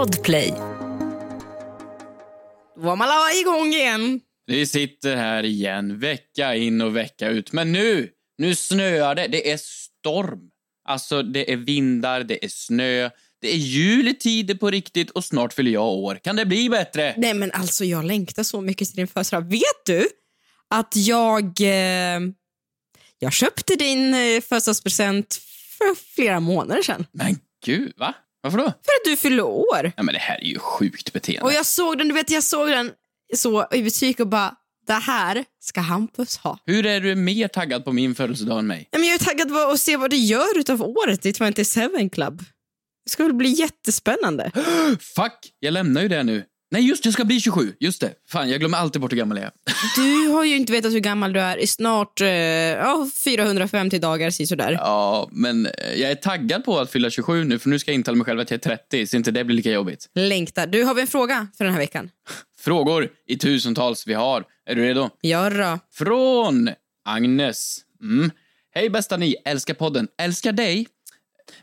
Podplay. Då var man igång igen. Vi sitter här igen, vecka in och vecka ut. Men nu, nu snöar det. Det är storm. Alltså, det är vindar, det är snö. Det är juletid på riktigt och snart fyller jag år. Kan det bli bättre? Nej men alltså jag längtar så mycket till din födelsedag. Vet du att jag... Eh, jag köpte din eh, födelsedagspresent för flera månader sedan. Men gud, va? Varför då? För att du fyller år. Ja, men det här är ju sjukt beteende. Och jag såg den, du vet jag såg den så i butik och bara, det här ska Hampus ha. Hur är du mer taggad på min födelsedag än mig? Nej, men jag är taggad på att se vad du gör utav året i 27 Club. Det ska väl bli jättespännande. Fuck, jag lämnar ju det nu. Nej, just jag ska bli 27. Just det. Fan, jag glömmer alltid bort hur gammal jag är. Du har ju inte vetat hur gammal du är i snart eh, ja, 450 dagar sådär. Ja, men eh, jag är taggad på att fylla 27 nu, för nu ska jag intala mig själv att jag är 30, så inte det blir lika jobbigt. Längtar. Du, har vi en fråga för den här veckan? Frågor i tusentals vi har. Är du redo? Ja då. Från Agnes. Mm. Hej bästa ni, älskar podden, älskar dig.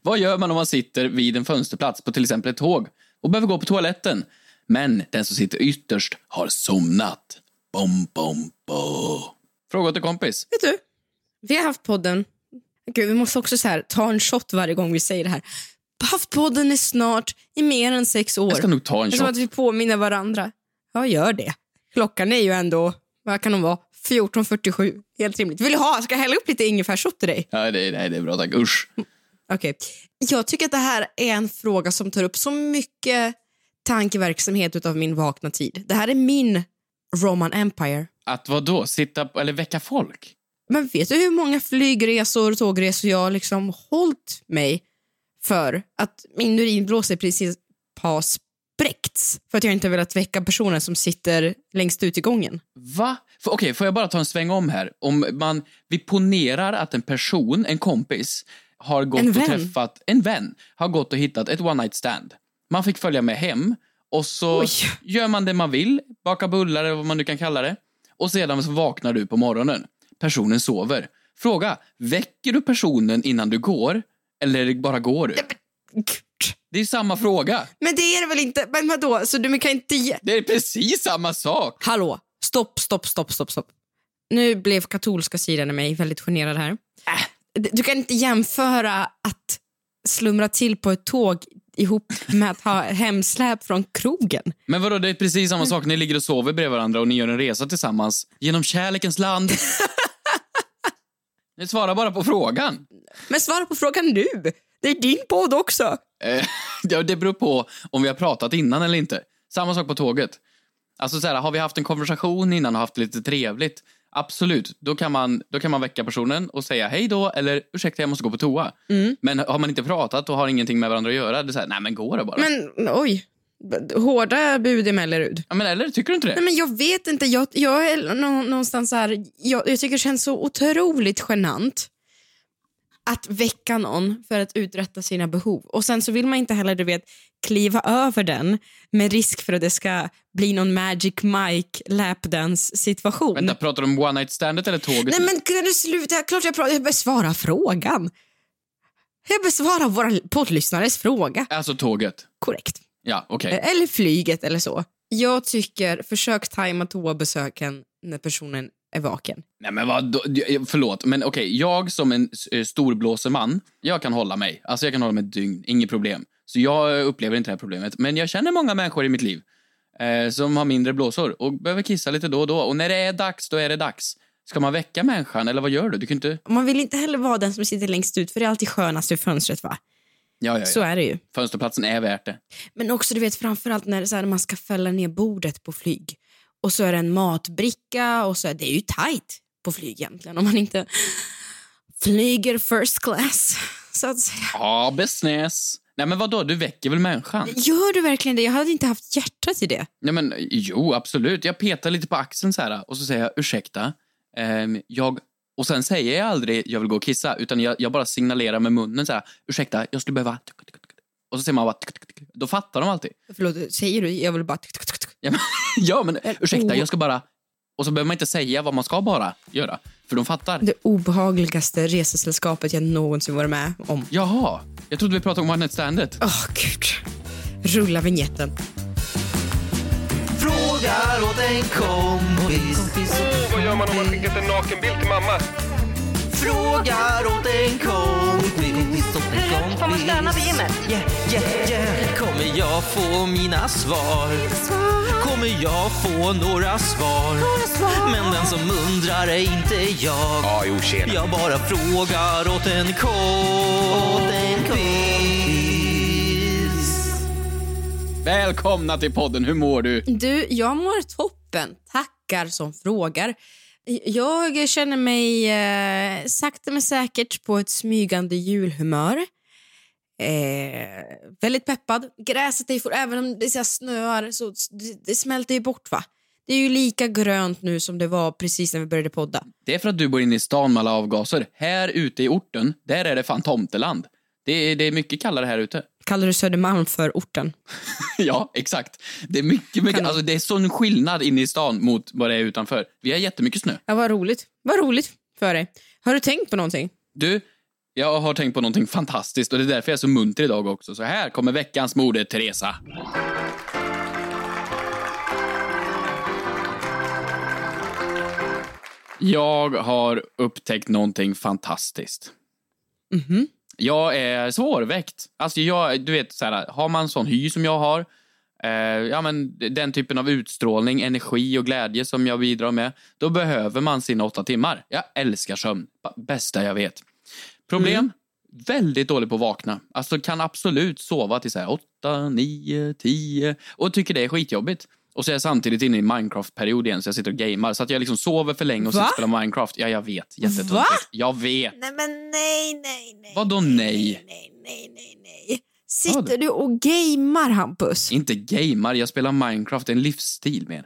Vad gör man om man sitter vid en fönsterplats på till exempel ett tåg och behöver gå på toaletten? Men den som sitter ytterst har somnat. Bom, bom, bo. Fråga till kompis. Vet du, vi har haft podden. Gud, vi måste också så här, ta en shot varje gång vi säger det här. Haft podden i snart i mer än sex år. Jag ska nog ta en är som shot. att vi påminner varandra. Ja, gör det. Klockan är ju ändå, vad kan de vara, 14.47. Helt rimligt. Vill du ha? Ska jag hälla upp lite ingefärsshot till dig? Ja, det, är- nej, det är bra tack. Usch. Okej. Jag tycker att det här är en fråga som tar upp så mycket tankeverksamhet utav min vakna tid. Det här är min Roman Empire. Att vad då? Sitta på- eller väcka folk? Men vet du hur många flygresor och tågresor jag liksom hållit mig för att min urinblåsa i princip har spräckts för att jag inte velat väcka personen som sitter längst ut i gången. Va? Okej, får jag bara ta en sväng om här? Om man, vi ponerar att en person, en kompis, har gått En och träffat, en vän, har gått och hittat ett one night stand. Man fick följa med hem och så Oj. gör man det man vill, baka bullar eller vad man nu kan kalla det. Och sedan så vaknar du på morgonen. Personen sover. Fråga, väcker du personen innan du går? Eller bara går du? Det är samma fråga. Men det är det väl inte? Men vadå? Så du kan inte ge... Det är precis samma sak. Hallå, stopp, stopp, stopp, stopp, stopp. Nu blev katolska sidan i mig väldigt generad här. Äh, Du kan inte jämföra att slumra till på ett tåg ihop med att ha hemsläp från krogen. Men vadå, det är precis samma sak. Ni ligger och sover bredvid varandra och ni gör en resa tillsammans genom kärlekens land. Ni svarar bara på frågan. Men svara på frågan nu. Det är din podd också. Eh, ja, det beror på om vi har pratat innan eller inte. Samma sak på tåget. Alltså så här, har vi haft en konversation innan och haft lite trevligt? Absolut, då kan, man, då kan man väcka personen och säga hej då eller ursäkta jag måste gå på toa. Men har man inte pratat och har ingenting med varandra att göra, det är så här, nej men gå då bara. Men oj, hårda bud i Mellerud. ja, men eller, tycker du inte det? Nej, men jag vet inte, jag, jag är nå- någonstans så här, jag, jag tycker det känns så otroligt genant att väcka någon för att uträtta sina behov. Och sen så vill man inte heller du vet, kliva över den med risk för att det ska bli någon Magic Mike lapdance situation. Vänta, pratar du om one night standet eller tåget? Nej men kan du sluta? Klart jag pratar, jag besvarar frågan. Jag besvarar våra poddlyssnares fråga. Alltså tåget. Korrekt. Ja, okej. Eller flyget eller så. Jag tycker, försök tajma toabesöken när personen är vaken. Nej men vad förlåt, men okej, jag som en eh, storblåseman, jag kan hålla mig. Alltså jag kan hålla mig ett dygn, inget problem. Så jag upplever inte det här problemet. Men jag känner många människor i mitt liv eh, som har mindre blåsor och behöver kissa lite då och då. Och när det är dags, då är det dags. Ska man väcka människan eller vad gör du? Du kan inte... Man vill inte heller vara den som sitter längst ut för det är alltid skönast ur fönstret va? Ja, ja, Så ja. är det ju. Fönsterplatsen är värt det. Men också du vet framförallt när, så här, man ska fälla ner bordet på flyg. Och så är det en matbricka och så är det är ju tight på flyg egentligen om man inte flyger first class. Så att säga. Ja, business. Nej men vad då? du väcker väl människan? Gör du verkligen det? Jag hade inte haft hjärta till det. Nej men jo, absolut. Jag petar lite på axeln så här och så säger jag ursäkta. ehm, jag... Och sen säger jag aldrig jag vill gå och kissa utan jag, jag bara signalerar med munnen så här ursäkta, jag skulle behöva... Och så säger man bara... Då fattar de alltid. Förlåt, säger du? Jag vill bara... Ja men, ja, men ursäkta, oh. jag ska bara... Och så behöver man inte säga vad man ska bara göra, för de fattar. Det obehagligaste resesällskapet jag någonsin varit med om. Jaha, jag trodde vi pratade om one night standet. Åh, gud. Rulla vignetten. Frågar åt en kompis. Åh, vad gör man om man skickat en nakenbild till mamma? Frågar åt en kompis. Åt en kompis. Får man stöna vid gymmet? Yeah, yeah, yeah. Kommer jag få mina svar? Kommer jag få några svar? Men den som undrar är inte jag. Ja, jo, tjena. Jag bara frågar åt en kompis. Välkomna till podden, hur mår du? Du, jag mår toppen. Tackar som frågar. Jag känner mig eh, sakta men säkert på ett smygande julhumör. Eh, väldigt peppad. Gräset är även om det så snöar så det, det smälter ju bort va. Det är ju lika grönt nu som det var precis när vi började podda. Det är för att du bor inne i stan med alla avgaser. Här ute i orten, där är det fan tomteland. Det är, det är mycket kallare här ute. Kallar du Södermalm för orten? ja, exakt. Det är mycket, mycket, alltså det är sån skillnad inne i stan mot vad det är utanför. Vi har jättemycket snö. Ja, vad roligt. Vad roligt för dig. Har du tänkt på någonting? Du, jag har tänkt på någonting fantastiskt och det är därför jag är så munter idag också. Så här kommer veckans moder Teresa. Jag har upptäckt någonting fantastiskt. Mhm. Jag är svårväckt. Alltså jag, du vet, så här, har man sån hy som jag har, eh, ja, men den typen av utstrålning, energi och glädje som jag bidrar med, då behöver man sina åtta timmar. Jag älskar sömn. Bästa jag vet. Problem? Väldigt dålig på att vakna. Alltså kan absolut sova till så här åtta, nio, tio och tycker det är skitjobbigt. Och så är jag samtidigt inne i Minecraft-period igen så jag sitter och gamer. Så att jag liksom sover för länge och sitter och spelar Minecraft. Ja, jag vet. Jättetöntigt. Va? Jag vet. Nej, men nej, nej, nej. Vadå nej? Nej, nej, nej, nej, nej. Vad? Sitter du och gamer, Hampus? Inte gamar, jag spelar Minecraft. Det är en livsstil mer.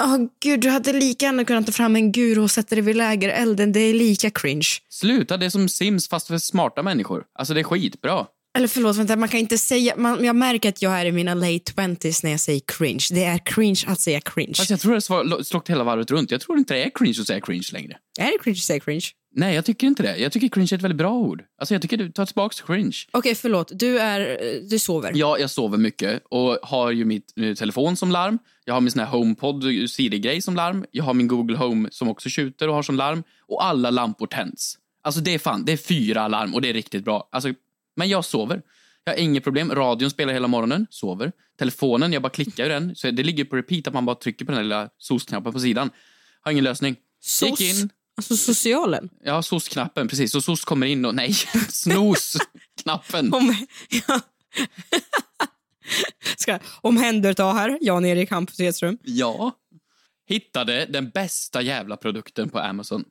Åh gud, du hade lika gärna kunnat ta fram en guru och sätta dig vid lägerelden. Det är lika cringe. Sluta, det är som Sims fast för smarta människor. Alltså det är skitbra. Eller förlåt, vänta, man kan inte säga... Man, jag märker att jag är i mina late 20s när jag säger cringe. Det är cringe att säga cringe. Fast jag tror det har slått hela varvet runt. Jag tror inte det är cringe att säga cringe längre. Är det cringe att säga cringe? Nej, jag tycker inte det. Jag tycker cringe är ett väldigt bra ord. Alltså jag tycker du tar tillbaka cringe. Okej, förlåt. Du, är, du sover. Ja, jag sover mycket och har ju mitt eh, telefon som larm. Jag har min sån här HomePod Siri-grej som larm. Jag har min Google Home som också tjuter och har som larm. Och alla lampor tänds. Alltså det är fan, det är fyra alarm och det är riktigt bra. Alltså, men jag sover. Jag har inget problem. Radion spelar hela morgonen, sover. Telefonen, jag bara klickar i den. Så det ligger på repeat att man bara trycker på den där lilla SOS-knappen på sidan. Har ingen lösning. SOS? Gick in. Alltså socialen? Ja, SOS-knappen, precis. Så SOS kommer in och nej, snos-knappen. Om, ja. Ska omhänderta här, Jan-Erik Hampus. Ja. Hittade den bästa jävla produkten på Amazon.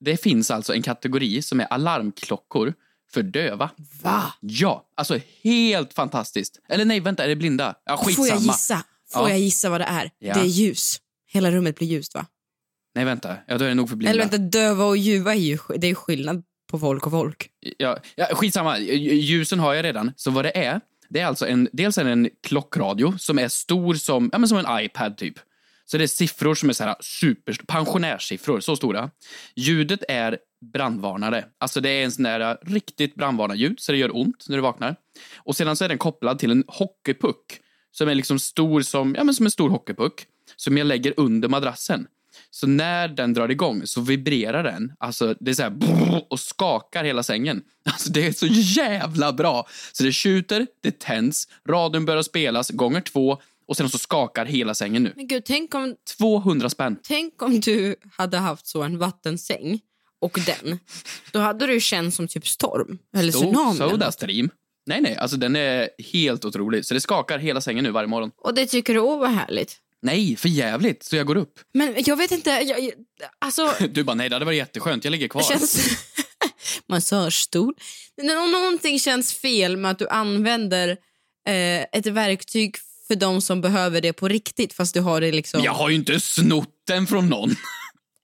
Det finns alltså en kategori som är alarmklockor för döva. Va? Ja, alltså helt fantastiskt. Eller nej, vänta, är det blinda? Ja, skitsamma. Får jag gissa? Får Ja. jag gissa vad det är? Ja. Det är ljus. Hela rummet blir ljust, va? Nej, vänta. Ja, då är det nog för blinda. Eller vänta, döva och ljuva är ju det är skillnad på folk och folk. Ja, ja, skitsamma, ljusen har jag redan. Så vad det är, det är alltså en, dels är en klockradio som är stor som, ja, men som en iPad typ. Så det är siffror som är så här super, pensionärssiffror, så stora. Ljudet är brandvarnare. Alltså det är en sån där äh, riktigt brandvarnarljud så det gör ont när du vaknar. Och sedan så är den kopplad till en hockeypuck som är liksom stor som, ja men som en stor hockeypuck som jag lägger under madrassen. Så när den drar igång så vibrerar den. Alltså det är så här brrr, och skakar hela sängen. Alltså det är så jävla bra. Så det tjuter, det tänds, radion börjar spelas gånger två och sen så skakar hela sängen nu. Men gud, tänk om, 200 spänn. tänk om du hade haft så en vattensäng och den. Då hade du känt som typ storm. Eller Stor tsunami. Soda. Stream. Nej, nej, alltså den är helt otrolig. Så det skakar hela sängen nu varje morgon. Och det tycker du, åh vad härligt. Nej, för jävligt. Så jag går upp. Men jag vet inte, jag, jag, alltså... Du bara, nej det hade varit jätteskönt. Jag ligger kvar. Känns... Massagestol. Nå- Någonting känns fel med att du använder eh, ett verktyg för de som behöver det på riktigt fast du har det liksom... Jag har ju inte snott den från någon.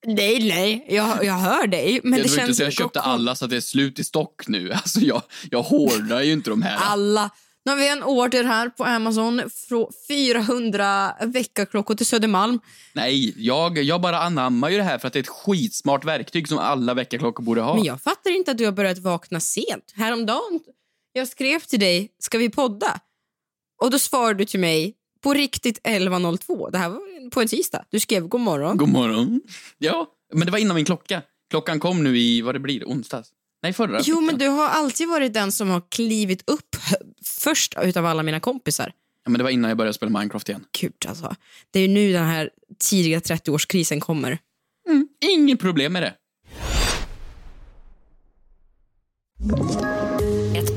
Nej, nej, jag, jag hör dig. Men det det, var inte känns... så jag köpte alla så att det är slut i stock nu. Alltså jag, jag hårdrar ju inte de här. Alla. Nu har vi en order här på Amazon från 400 väckarklockor till Södermalm. Nej, jag, jag bara anammar ju det här för att det är ett skitsmart verktyg som alla väckarklockor borde ha. Men jag fattar inte att du har börjat vakna sent. Häromdagen, jag skrev till dig, ska vi podda? Och då svarade du till mig på riktigt 11.02. Det här var på en tisdag. Du skrev god morgon. God morgon. Ja, men det var innan min klocka. Klockan kom nu i, vad det blir, onsdags? Nej, förra Jo, men du har alltid varit den som har klivit upp först utav alla mina kompisar. Ja, men det var innan jag började spela Minecraft igen. Gud alltså. Det är nu den här tidiga 30-årskrisen kommer. Inget problem med det.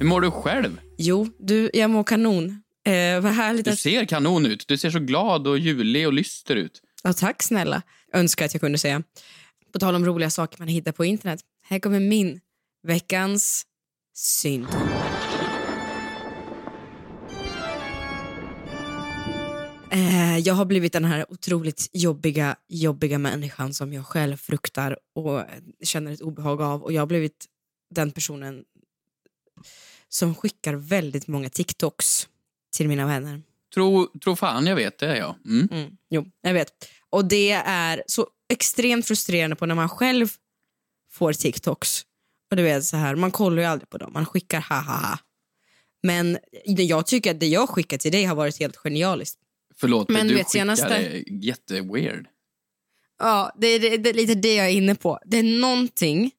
Hur mår du själv? Jo, du, jag mår kanon. Eh, vad härligt Du ser kanon ut. Du ser så glad och julig och lyster ut. Ja, tack snälla. Önskar att jag kunde säga. På tal om roliga saker man hittar på internet. Här kommer min veckans synd. Eh, jag har blivit den här otroligt jobbiga, jobbiga människan som jag själv fruktar och känner ett obehag av. Och jag har blivit den personen som skickar väldigt många TikToks till mina vänner. Tro, tro fan jag vet det, ja. Mm. Mm, jo, jag vet. Och det är så extremt frustrerande på när man själv får TikToks. Och du vet så här, man kollar ju aldrig på dem, man skickar ha ha ha. Men jag tycker att det jag skickar till dig har varit helt genialiskt. Förlåt, Men du vet, skickar senaste- jätteweird. Ja, det är, det, det är lite det jag är inne på. Det är någonting,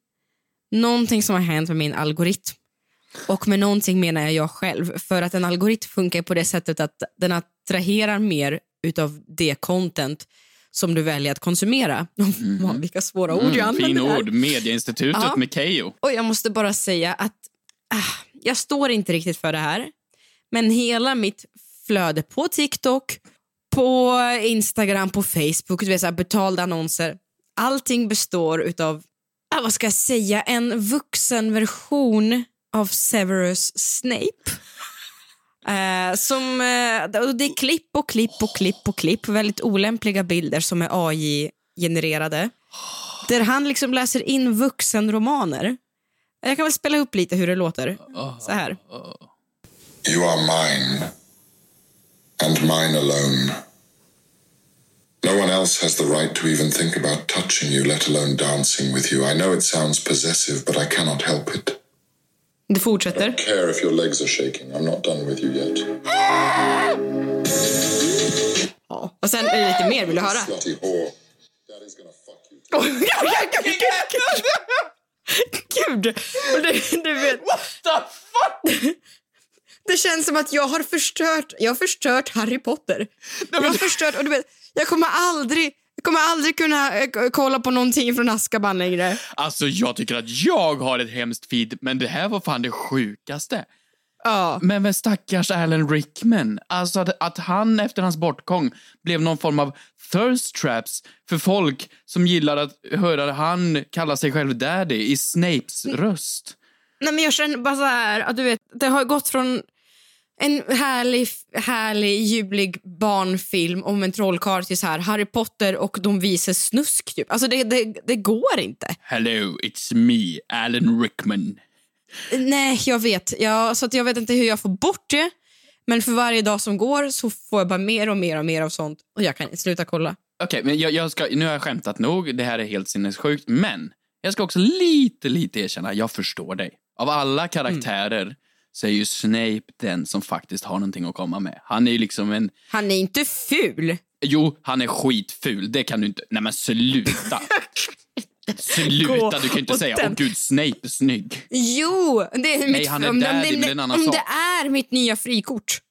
någonting som har hänt med min algoritm. Och med någonting menar jag jag själv. För att en algoritm funkar på det sättet att den attraherar mer utav det content som du väljer att konsumera. Mm. Vilka svåra ord jag Mm, använder fin här. ord. Medieinstitutet Ja. med Keyyo. Och jag måste bara säga att ah, jag står inte riktigt för det här. Men hela mitt flöde på TikTok, på Instagram, på Facebook, du vet, så här, betalda annonser. Allting består utav, ah, vad ska jag säga, en vuxenversion av Severus Snape. Eh, som, eh, det är klipp och klipp och klipp och klipp. Väldigt olämpliga bilder som är AI-genererade. Där han liksom läser in vuxenromaner. Jag kan väl spela upp lite hur det låter. Så här. You are mine, and mine alone. No one else has the right to even think about touching you, let alone dancing with you. I know it sounds possessive, but I cannot help it. Det fortsätter. Care if your legs are shaking. I'm not done with you yet. Ja. Och sen är det lite mer, vill du höra? Gud! Det, du vet. What the fuck? Det känns som att jag har förstört, jag har förstört Harry Potter. Jag har förstört, och du vet, jag kommer aldrig, kommer aldrig kunna eh, kolla på någonting från Azkaban längre. Alltså, jag tycker att jag har ett hemskt feed, men det här var fan det sjukaste. Ja. Men med stackars Alan Rickman, alltså att, att han efter hans bortgång blev någon form av thirst traps för folk som gillar att höra han kalla sig själv daddy i Snapes röst. Nej, men jag känner bara så här, att du vet, det har gått från en härlig, härlig, ljuvlig barnfilm om en trollkarl till så här Harry Potter och de vises snusk. Typ. Alltså det, det, det går inte. Hello, it's me, Alan Rickman. Nej, jag vet. Ja, så att jag vet inte hur jag får bort det. Men för varje dag som går så får jag bara mer och mer och mer av sånt och jag kan inte sluta kolla. Okej, men jag, jag ska, nu har jag skämtat nog, det här är helt sinnessjukt, men jag ska också lite, lite erkänna, jag förstår dig. Av alla karaktärer så är ju Snape den som faktiskt har någonting att komma med. Han är ju liksom en... Han är inte ful. Jo, han är skitful, det kan du inte... Nej men sluta! sluta, du kan ju inte säga åh gud, Snape är snygg. Jo, det är mitt... han är om, där, om det är en annan om sak. det är mitt nya frikort.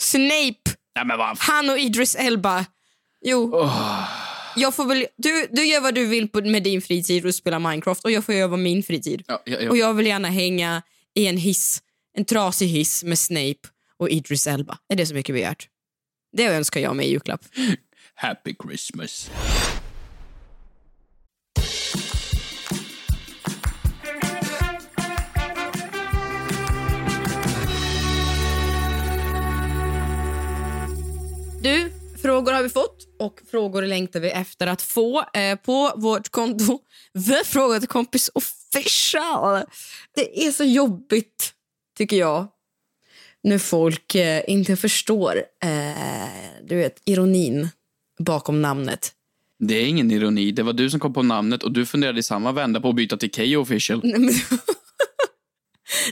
Snape, Nej han och Idris Elba. Jo. Jag får väl, du, du gör vad du vill på, med din fritid och spela Minecraft och jag får göra vad min fritid. Ja, ja, ja. Och jag vill gärna hänga i en hiss, en trasig hiss med Snape och Idris Elba. Är det så mycket begärt? Det önskar jag mig i julklapp. Happy Christmas. Du, frågor har vi fått och frågor längtar vi efter att få eh, på vårt konto. The Fråga till kompis official. Det är så jobbigt tycker jag, när folk eh, inte förstår eh, du vet, ironin bakom namnet. Det är ingen ironi. Det var du som kom på namnet och du funderade i samma vända på att byta till Keyyo official. Nej men,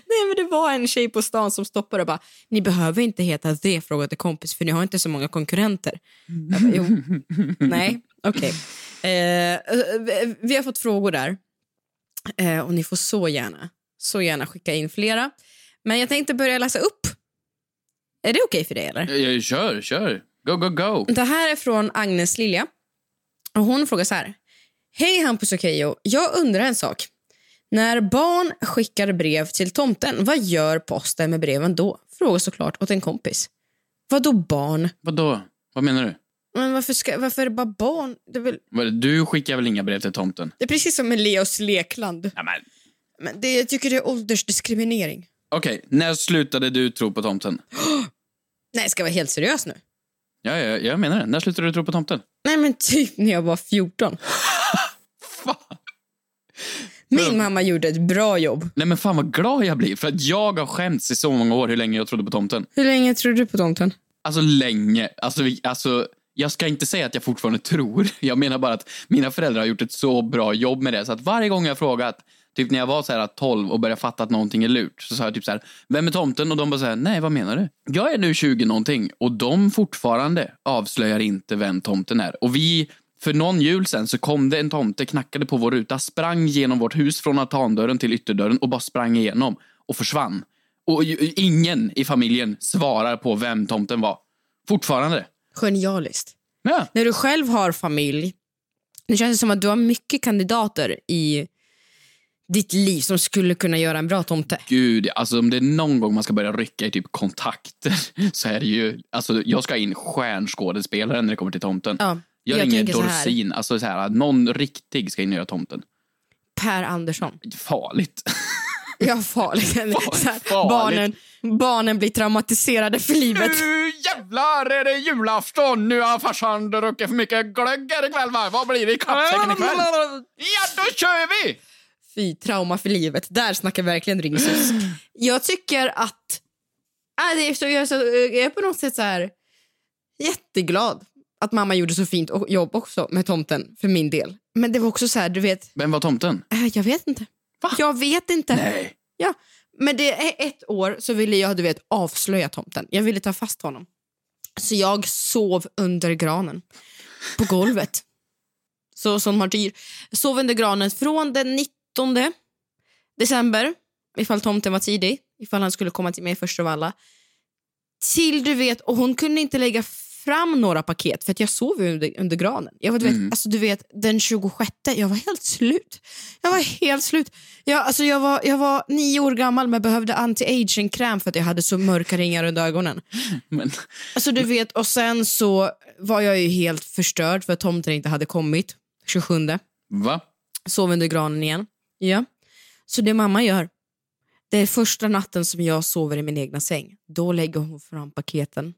Nej, men det var en tjej på stan som stoppade och bara ni behöver inte heta The Fråga till kompis för ni har inte så många konkurrenter. Jag bara, jo. Nej, okej. Eh, vi- vi har fått frågor där eh, och ni får så gärna, så gärna skicka in flera. Men jag tänkte börja läsa upp. Är det okej för dig eller? Jag, kör, kör. Go, go, go. Det här är från Agnes Lilja. Och hon frågar så här. Hej Hampus och Keyyo. Jag undrar en sak. När barn skickar brev till tomten, vad gör posten med breven då? Frågar såklart åt en kompis. Vad då barn? Vadå? Vad menar du? Men varför, ska, varför är det bara barn? Det väl, Du skickar väl inga brev till tomten? det är precis som med Leos lekland. Ja, men. Men det, jag tycker det är åldersdiskriminering. Okej, när slutade du tro på tomten? Nej, ska jag vara helt seriös nu? Ja, ja, jag menar det. När slutade du tro på tomten? Nej, men typ när jag var 14. Fan. Min mamma gjorde ett bra jobb. Nej men fan vad glad jag blir för att jag har skämts i så många år hur länge jag trodde på tomten. Hur länge tror du på tomten? Alltså länge. Alltså, vi- alltså, jag ska inte säga att jag fortfarande tror. Jag menar bara att mina föräldrar har gjort ett så bra jobb med det så att varje gång jag har frågat, typ när jag var så här 12 och började fatta att någonting är lurt, så sa jag typ så här, vem är tomten? Och de bara så här, nej vad menar du? Jag är nu 20 någonting och de fortfarande avslöjar inte vem tomten är. Och vi, för någon jul sen så kom det en tomte, knackade på vår ruta, sprang genom vårt hus från altandörren till ytterdörren och bara sprang igenom och försvann. Och ingen i familjen svarar på vem tomten var. Fortfarande. Genialiskt. Ja. När du själv har familj, det känns som att du har mycket kandidater i ditt liv som skulle kunna göra en bra tomte. Gud, alltså om det är någon gång man ska börja rycka i typ kontakter så är det ju, alltså jag ska in stjärnskådespelare när det kommer till tomten. Ja, jag, jag ringer tänker så. Dorsin, alltså så här, någon riktig ska in och göra tomten. Per Andersson. Farligt. Ja, farligt. Farligt. barnen, barnen blir traumatiserade för livet. Nu jävlar är det julafton! Nu har farsan druckit för mycket glögg här ikväll va? Vad blir det i kappsäcken ikväll? Ja, då kör vi! Fy, trauma för livet. Där snackar verkligen ringsus. Jag tycker att... Äh, det är så, jag, är så, jag är på något sätt så här jätteglad att mamma gjorde så fint jobb också med tomten för min del. Men det var också så här, du vet, Vem var tomten? äh, jag vet inte. Jag vet inte. Nej. Ja, men det är ett år så ville jag du vet, avslöja tomten. Jag ville ta fast honom. Så jag sov under granen på golvet. Så som martyr. Sov under granen från den 19 december, ifall tomten var tidig, ifall han skulle komma till mig först av alla. Till du vet, och hon kunde inte lägga fram några paket för att jag sov under, under granen. Jag var, du, vet, alltså, du vet, den 26, jag var helt slut. Jag var helt slut. Jag, alltså, jag, var, jag var nio år gammal men behövde anti-aging-kräm för att jag hade så mörka ringar under ögonen. Men, Alltså du vet, och sen så var jag ju helt förstörd för att tomten inte hade kommit 27. va? Sov under granen igen. Ja. Så det mamma gör, det är första natten som jag sover i min egna säng. Då lägger hon fram paketen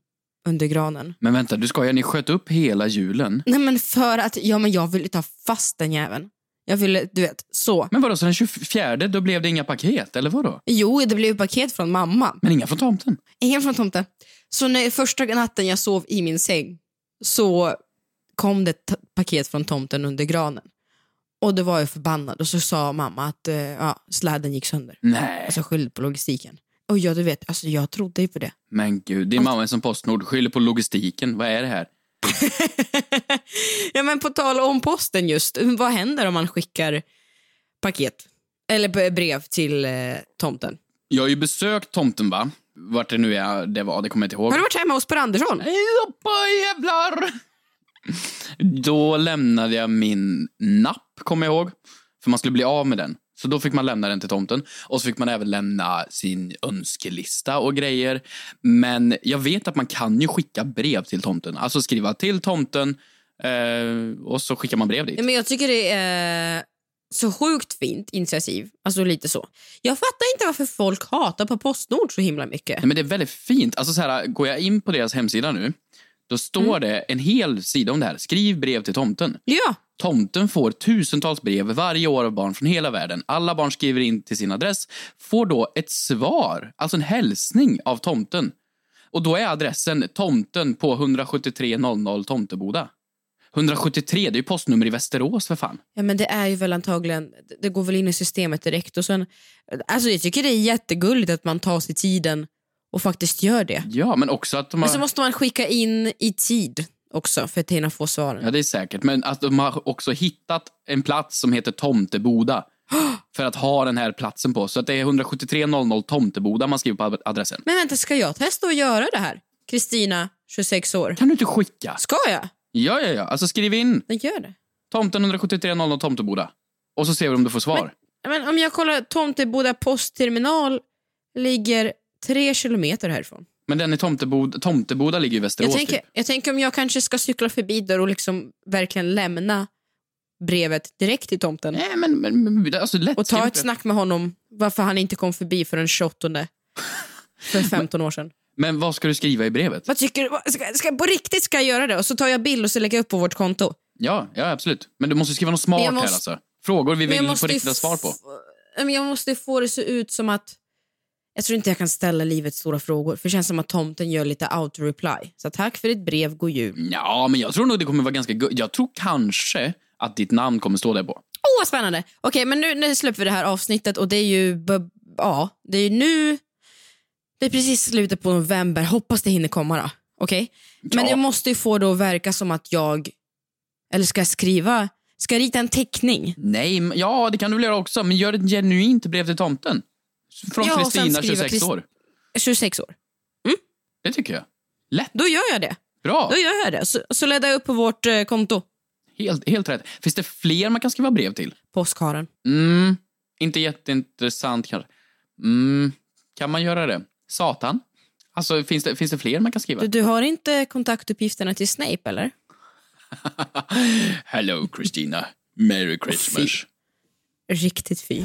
under granen. Men vänta, du skojar, ni sköt upp hela julen? Nej men för att, ja men jag ville ta fast den jäveln. Jag ville, du vet, så. Men vadå, så den 24 då blev det inga paket, eller vadå? Jo, det blev paket från mamma. Men inga från tomten? Ingen från tomten. Så när första natten jag sov i min säng så kom det paket från tomten under granen. Och då var jag förbannad och så sa mamma att eh, ja, släden gick sönder. Nej. Alltså skyllde på logistiken. Och jag, du vet, alltså jag trodde ju på det. Men gud, din mamma är som Postnord, skyller på logistiken. Vad är det här? ja men på tal om posten just, vad händer om man skickar paket? Eller brev till eh, tomten? Jag har ju besökt tomten va? Vart det nu är det var, det kommer jag inte ihåg. Har du varit hemma hos Per Andersson? Hoppa jävlar! Då lämnade jag min napp, kommer jag ihåg. För man skulle bli av med den. Så då fick man lämna den till tomten. Och så fick man även lämna sin önskelista och grejer. Men jag vet att man kan ju skicka brev till tomten. Alltså skriva till tomten eh, och så skickar man brev dit. Men jag tycker det är så sjukt fint initiativ. Alltså lite så. Jag fattar inte varför folk hatar på Postnord så himla mycket. Nej, men det är väldigt fint. Alltså så här, går jag in på deras hemsida nu, Då står det en hel sida om det här. Skriv brev till tomten. Ja, Tomten får tusentals brev varje år av barn från hela världen. Alla barn skriver in till sin adress, får då ett svar, alltså en hälsning av tomten. Och då är adressen tomten på 17300 Tomteboda. 173, det är ju postnummer i Västerås för fan. ja men det är ju väl antagligen, det går väl in i systemet direkt. Och sen, alltså jag tycker det är jättegulligt att man tar sig tiden och faktiskt gör det. Ja, men också att de Men har... så måste man skicka in i tid också för att hinna få svaren. Ja, det är säkert. Men att de har också hittat en plats som heter Tomteboda. För att ha den här platsen på. Så att det är 17300 Tomteboda man skriver på adressen. Men vänta, ska jag testa att göra det här? Kristina, 26 år. Kan du inte skicka? Ska jag? Ja, ja, ja. Alltså skriv in Jag gör det. tomten 17300 Tomteboda. Och så ser vi om du får svar. Men om jag kollar, Tomteboda postterminal ligger tre kilometer härifrån. Men den i Tomteboda, Tomteboda ligger i Västerås. Jag tänker, typ. jag tänker om jag kanske ska cykla förbi där och liksom verkligen lämna brevet direkt till tomten. Nej, men, men, men alltså lätt. Och ta ett snack med honom varför han inte kom förbi för den 28 för 15 år sedan. Men vad ska du skriva i brevet? Vad tycker du? Vad- Ska, ska, på riktigt ska jag göra det? Och så tar jag bild och så lägger jag upp på vårt konto. Ja, ja, absolut. Men du måste skriva något smart måste- här alltså. Frågor vi vill få riktiga svar på. jag måste få det se ut som att... Jag tror inte jag kan ställa livets stora frågor. För det känns som att tomten gör lite auto-reply. Så tack för ditt brev, god jul. Ja, men jag tror nog det kommer vara ganska gu- Jag tror kanske att ditt namn kommer stå där på. Åh, vad spännande! Okej, men nu, nu släpper vi det här avsnittet och det är ju... b- Ja, det är ju nu... Det är precis slutet på november. Hoppas det hinner komma då. Okej? Men Ja. jag måste ju få det att verka som att jag... Eller ska jag skriva... Ska jag rita en teckning? Nej, men- ja det kan du väl göra också, men gör ett genuint brev till tomten. Från Ja, Kristina, skriva 26 Krist- år. 26 år. Det tycker jag. Lätt. Då gör jag det. Bra. Då gör jag det. Så, så laddar jag upp på vårt eh, konto. Helt, helt rätt. Finns det fler man kan skriva brev till? Påskharen. Mm, inte jätteintressant kanske. Mm, kan man göra det? Satan? Alltså, finns det, finns det fler man kan skriva? Du, du har inte kontaktuppgifterna till Snape, eller? Hello, Christina. Merry Christmas. Riktigt fy.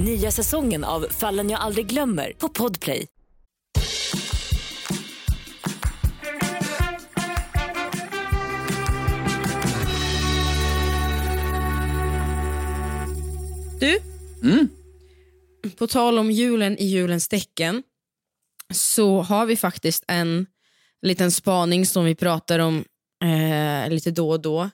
Nya säsongen av Fallen jag aldrig glömmer på Podplay. Du, Mm. på tal om julen i julens tecken så har vi faktiskt en liten spaning som vi pratar om eh, lite då och då.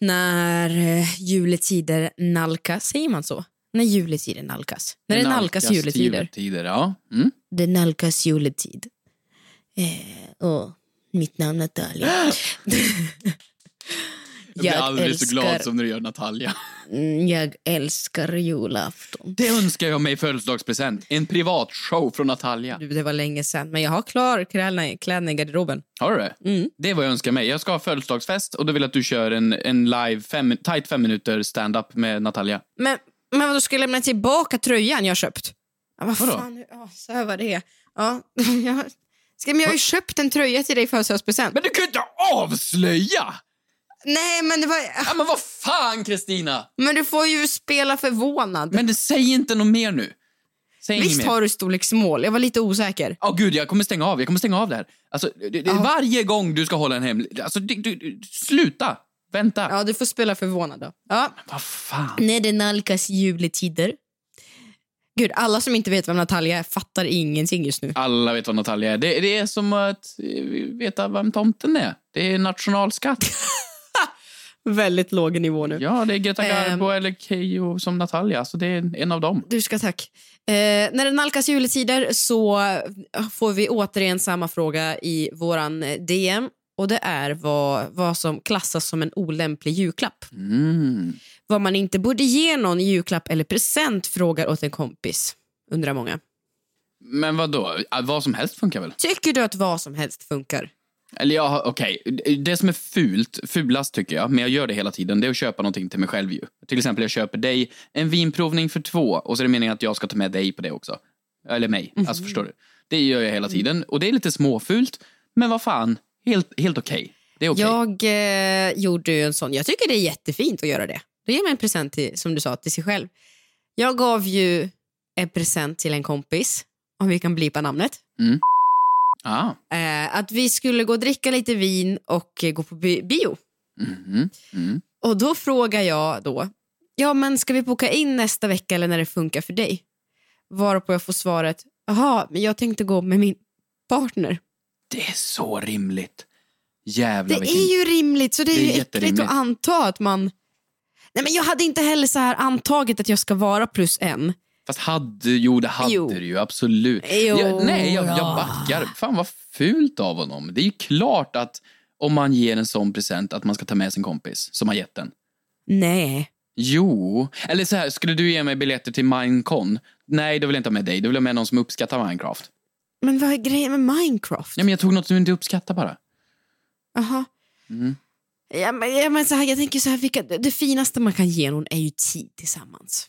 När eh, juletider nalkas, säger man så? När juletider nalkas. När det, nalkas, juletider. juletider. Ja. Mm. Det nalkas juletid. Eh, åh, mitt namn är Natalia. Jag blir aldrig så glad som när du gör Natalia. Mm, jag älskar julafton. Det önskar jag mig i födelsedagspresent. En privatshow från Natalia. Det var länge sedan, men jag har klar kläderna i garderoben. Har du det? Mm. Det är vad jag önskar mig. Jag ska ha födelsedagsfest och då vill jag att du kör en, en live, fem, tight fem minuter stand-up med Natalia. Men, men vadå, ska jag lämna tillbaka tröjan jag köpt? Ja, vad Vadå? fan, ja, så här var det. Ja, jag, ska, men jag har ju köpt en tröja till dig i födelsedagspresent. Men du kan ju inte avslöja! Nej, men det var... Ja, men vad fan, Kristina! Men du får ju spela förvånad. Men det, säg inte något mer nu. Säg inget Visst mer. har du storlek small? Jag var lite osäker. Åh gud, jag kommer stänga av. Jag kommer stänga av det här. Alltså, det, det, Varje gång du ska hålla en hemlig... Alltså, du, du, du, sluta! Vänta. Ja, du får spela förvånad då. Ja. Vad fan? När det nalkas juletider. Gud, alla som inte vet vem Natalia är fattar ingenting just nu. Alla vet vad Natalia är. Det, det är som att eh, veta vem tomten är. Det är nationalskatt. Väldigt låg nivå nu. Ja, det är Greta Ehm. Garbo eller Keyyo som Natalia. Så det är en av dem. Du ska tack. Eh, när det nalkas juletider så eh, får vi återigen samma fråga i våran eh, DM. Och det är vad, vad som klassas som en olämplig julklapp. Mm. Vad man inte borde ge någon i julklapp eller present frågar åt en kompis. Undrar många. Men vad då? Vad som helst funkar väl? Tycker du att vad som helst funkar? Eller ja, okej. Det som är fult, fulast tycker jag, men jag gör det hela tiden, det är att köpa någonting till mig själv ju. Till exempel jag köper dig en vinprovning för två och så är det meningen att jag ska ta med dig på det också. Eller mig, alltså förstår du. Det gör jag hela tiden och det är lite småfult, men vad fan, helt, helt okej. Det är okej. Jag eh, gjorde ju en sån. Jag tycker det är jättefint att göra det. Då ger man en present till, som du sa, till sig själv. Jag gav ju en present till en kompis, om vi kan blipa namnet. Ah, Eh, att vi skulle gå och dricka lite vin och eh, gå på bi- bio. mhm, mm. Och då frågar jag då, ja men ska vi boka in nästa vecka eller när det funkar för dig? Varpå jag får svaret, jaha, men jag tänkte gå med min partner. Det är så rimligt. Jävlar Det vilken... är ju rimligt, så det är, Det är ju äckligt att anta att man... Nej, men jag hade inte heller så här antagit att jag ska vara plus en. Fast hade, jo det hade Jo. du ju absolut. Jo, jag, nej, jag, jag ja. backar. Fan vad fult av honom. Det är ju klart att om man ger en sån present att man ska ta med sin kompis som har gett den. Nej. Jo, eller så här, skulle du ge mig biljetter till Minecon? Nej, då vill jag inte ha med dig. Då vill jag ha med någon som uppskattar Minecraft. Men vad är grejen med Minecraft? Ja, men jag tog något du inte uppskattar bara. Jaha. Mm. Ja, men, ja, men så här, jag tänker så här, vilka, det, finaste man kan ge någon är ju tid tillsammans.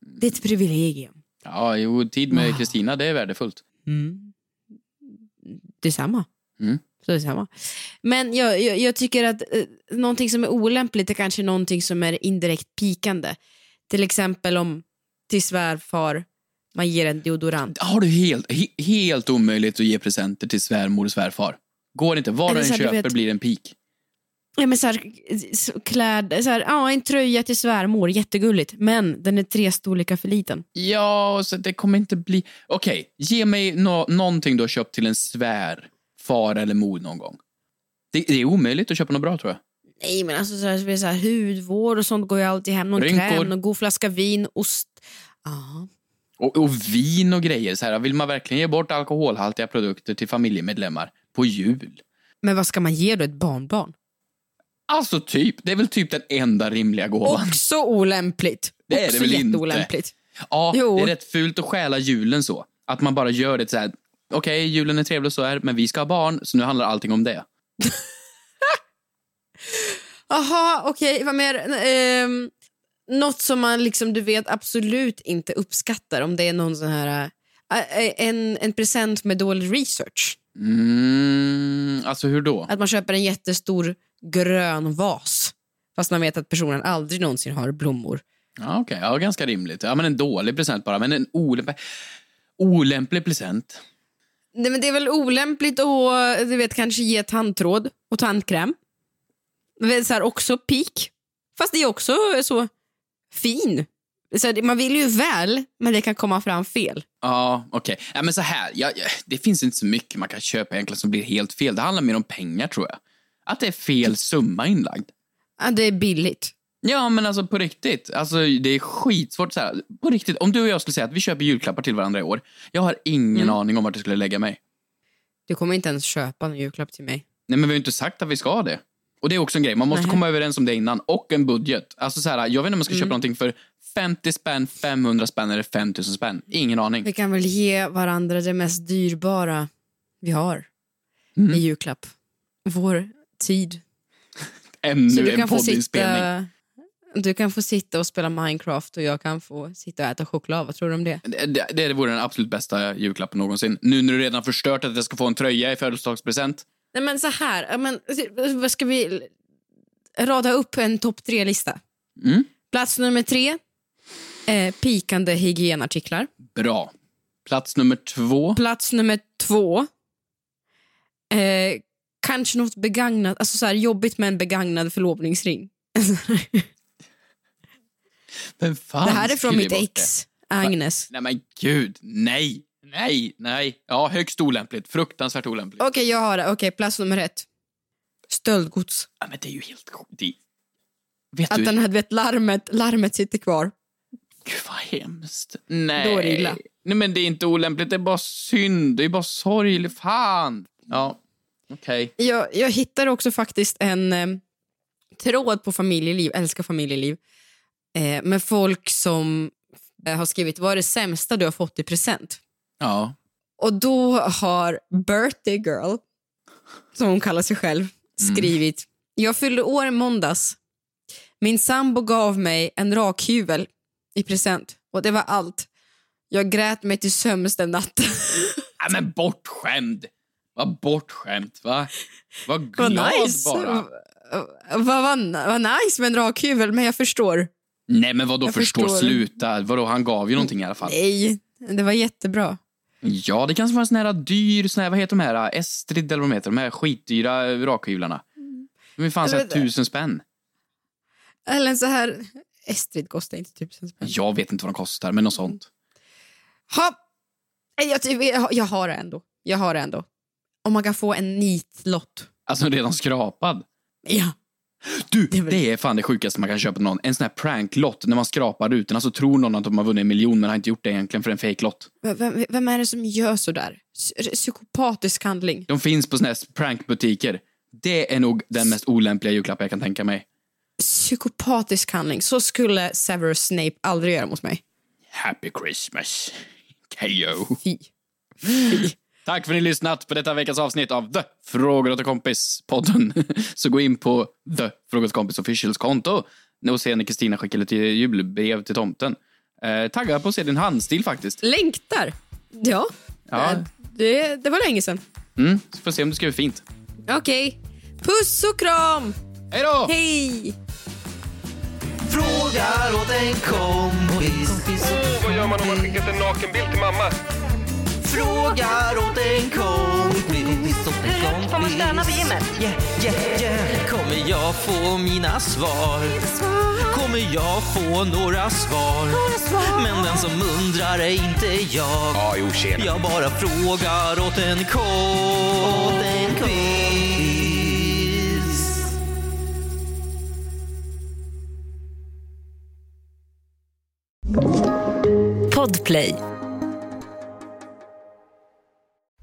Det är ett privilegium. Ja, jo, tid med Ah. Kristina, det är värdefullt. Mm. Detsamma. Mm. Så detsamma. Men jag, jag, jag tycker att eh, någonting som är olämpligt är kanske någonting som är indirekt pikande. Till exempel om till svärfar man ger en deodorant. Har du helt, he, helt omöjligt att ge presenter till svärmor och svärfar? Går inte. Vad du än köper vet- blir en pik. Ja, men så här, kläd, så här, ja, en tröja till svärmor, jättegulligt. Men den är tre storlekar för liten. Ja, så det kommer inte bli... Okej, ge mig nå någonting du har köpt till en svär far eller mor någon gång. Det, det är omöjligt att köpa något bra tror jag. Nej men alltså så här, så här, hudvård och sånt går ju alltid hem. Någon Rynkor. kräm, någon god flaska vin, ost. Ja. Och, och vin och grejer. Så här, vill man verkligen ge bort alkoholhaltiga produkter till familjemedlemmar på jul? Men vad ska man ge då ett barnbarn? Alltså typ, det är väl typ den enda rimliga gåvan. Också olämpligt. Det är det Också väl inte? jätteolämpligt. Ja, Jo. det är rätt fult att stjäla julen så. Att man bara gör det så här. Okej, julen är trevlig och så här, men vi ska ha barn, så nu handlar allting om det. Jaha, okej, vad mer? Ehm, något som man liksom, du vet absolut inte uppskattar om det är någon sån här äh, en, en present med dålig research. Mm, alltså hur då? Att man köper en jättestor grön vas fast man vet att personen aldrig någonsin har blommor. Ja, okej. Ja, ganska rimligt. Ja, men en dålig present bara. Men en olämplig, olämplig present. Nej, men det är väl olämpligt att du vet, kanske ge tandtråd och tandkräm. Det är så här, också peak. Fast det är också så fin. Så man vill ju väl, men det kan komma fram fel. Ja, okej. Ja, men så här. Ja, det finns inte så mycket man kan köpa egentligen som blir helt fel. Det handlar mer om pengar, tror jag. Att det är fel summa inlagd. Ja, det är billigt. Ja, men alltså på riktigt. Alltså, det är skitsvårt. Så här. På riktigt, om du och jag skulle säga att vi köper julklappar till varandra i år. Jag har ingen Mm. aning om vart jag skulle lägga mig. Du kommer inte ens köpa en julklapp till mig. Nej, men vi har ju inte sagt att vi ska det. Och det är också en grej. Man måste Nej. komma överens om det innan. Och en budget. Alltså så här, jag vet inte om jag ska köpa Mm. någonting för 50 spänn, 500 spänn eller 5000 spänn. Ingen aning. Vi kan väl ge varandra det mest dyrbara vi har Mm. i julklapp. Vår tid. Ännu Så du en kan, få poddinspelning. sitta, du kan få sitta och spela Minecraft och jag kan få sitta och äta choklad. Vad tror du om det? Det, det, det vore den absolut bästa julklappen någonsin. Nu när du redan förstört att jag ska få en tröja i födelsedagspresent. Nej men så här, men, vad ska vi rada upp en topp tre-lista? Mm. Plats nummer tre, eh, pikande hygienartiklar. Bra. Plats nummer två. Plats nummer två, eh, kanske något begagnat, alltså så här, jobbigt med en begagnad förlovningsring. Vem fan det här är från mitt ex, Agnes. Nej men gud, nej, nej, nej. Ja, högst olämpligt. Fruktansvärt olämpligt. Okej, jag har det. Okej, plats nummer ett. Stöldgods. Ja, men det är ju helt sjukt. Det... Vet Att du, den här, du vet, larmet, larmet sitter kvar. gud vad hemskt. Nej. Då är det illa. Nej men det är inte olämpligt, det är bara synd. Det är bara sorgligt. Fan. Ja, okej. Jag, jag hittar också faktiskt en eh, tråd på familjeliv, älskar familjeliv, eh, med folk som eh, har skrivit vad är det sämsta du har fått i present? Ja. Och då har birthday girl som hon kallar sig själv, skrivit. Jag fyllde år i måndags. Min sambo gav mig en rakhyvel i present och det var allt. Jag grät mig till sömns den natten. Nej, men bortskämd! Vad bortskämt, va? Vad glad nice. bara. Vad vad vad nice med en rakhyvel, men jag förstår. Nej, men vad då förstår? förstår. Sluta. Vadå, han gav ju någonting i alla fall. Nej, det var jättebra. Ja, det kanske var en sån här dyr, sån här, vad heter de här, Estrid eller vad de heter, de här skitdyra rakhyvlarna. De är fan såhär tusen spänn. Eller en så här... Estrid kostar inte tusen spänn. Jag vet inte vad de kostar, men något sånt. Ha. Jag, jag, jag har det ändå. Jag har det ändå. Om man kan få en nitlott. Alltså redan skrapad. Ja. Du, Det är väl- det är fan det sjukaste man kan köpa till någon. En sån här pranklott, när man skrapar rutorna så tror någon att de har vunnit en miljon men har inte gjort det egentligen för en fejklott. Vem, vem är det som gör så där? Psy- Psykopatisk handling. De finns på såna här prankbutiker. Det är nog den mest olämpliga julklapp jag kan tänka mig. Psykopatisk handling. Så skulle Severus Snape aldrig göra mot mig. Happy Christmas, KO. Fy. Fy. Tack för att ni lyssnat på detta veckans avsnitt av The Frågor åt en kompis-podden. Så gå in på The Frågor åt kompis officials konto och se när Kristina skickar lite julbrev till tomten. Eh, taggar på att se din handstil faktiskt. Längtar. Ja. Ja. Eh, Det, det var länge sedan. Mm, så får se om du skriver fint. Okej. Puss och kram! Hej då! Hej! Frågar åt en kompis. Åh, vad gör man om man skickat en nakenbild till mamma? Frågar åt en kompis. Hur får man stöna på gymmet? Yeah, yeah, yeah. Kommer jag få mina svar? Kommer jag få några svar? Men den som undrar är inte jag. Ja, jo, tjena. Jag bara frågar åt en kompis. Podplay.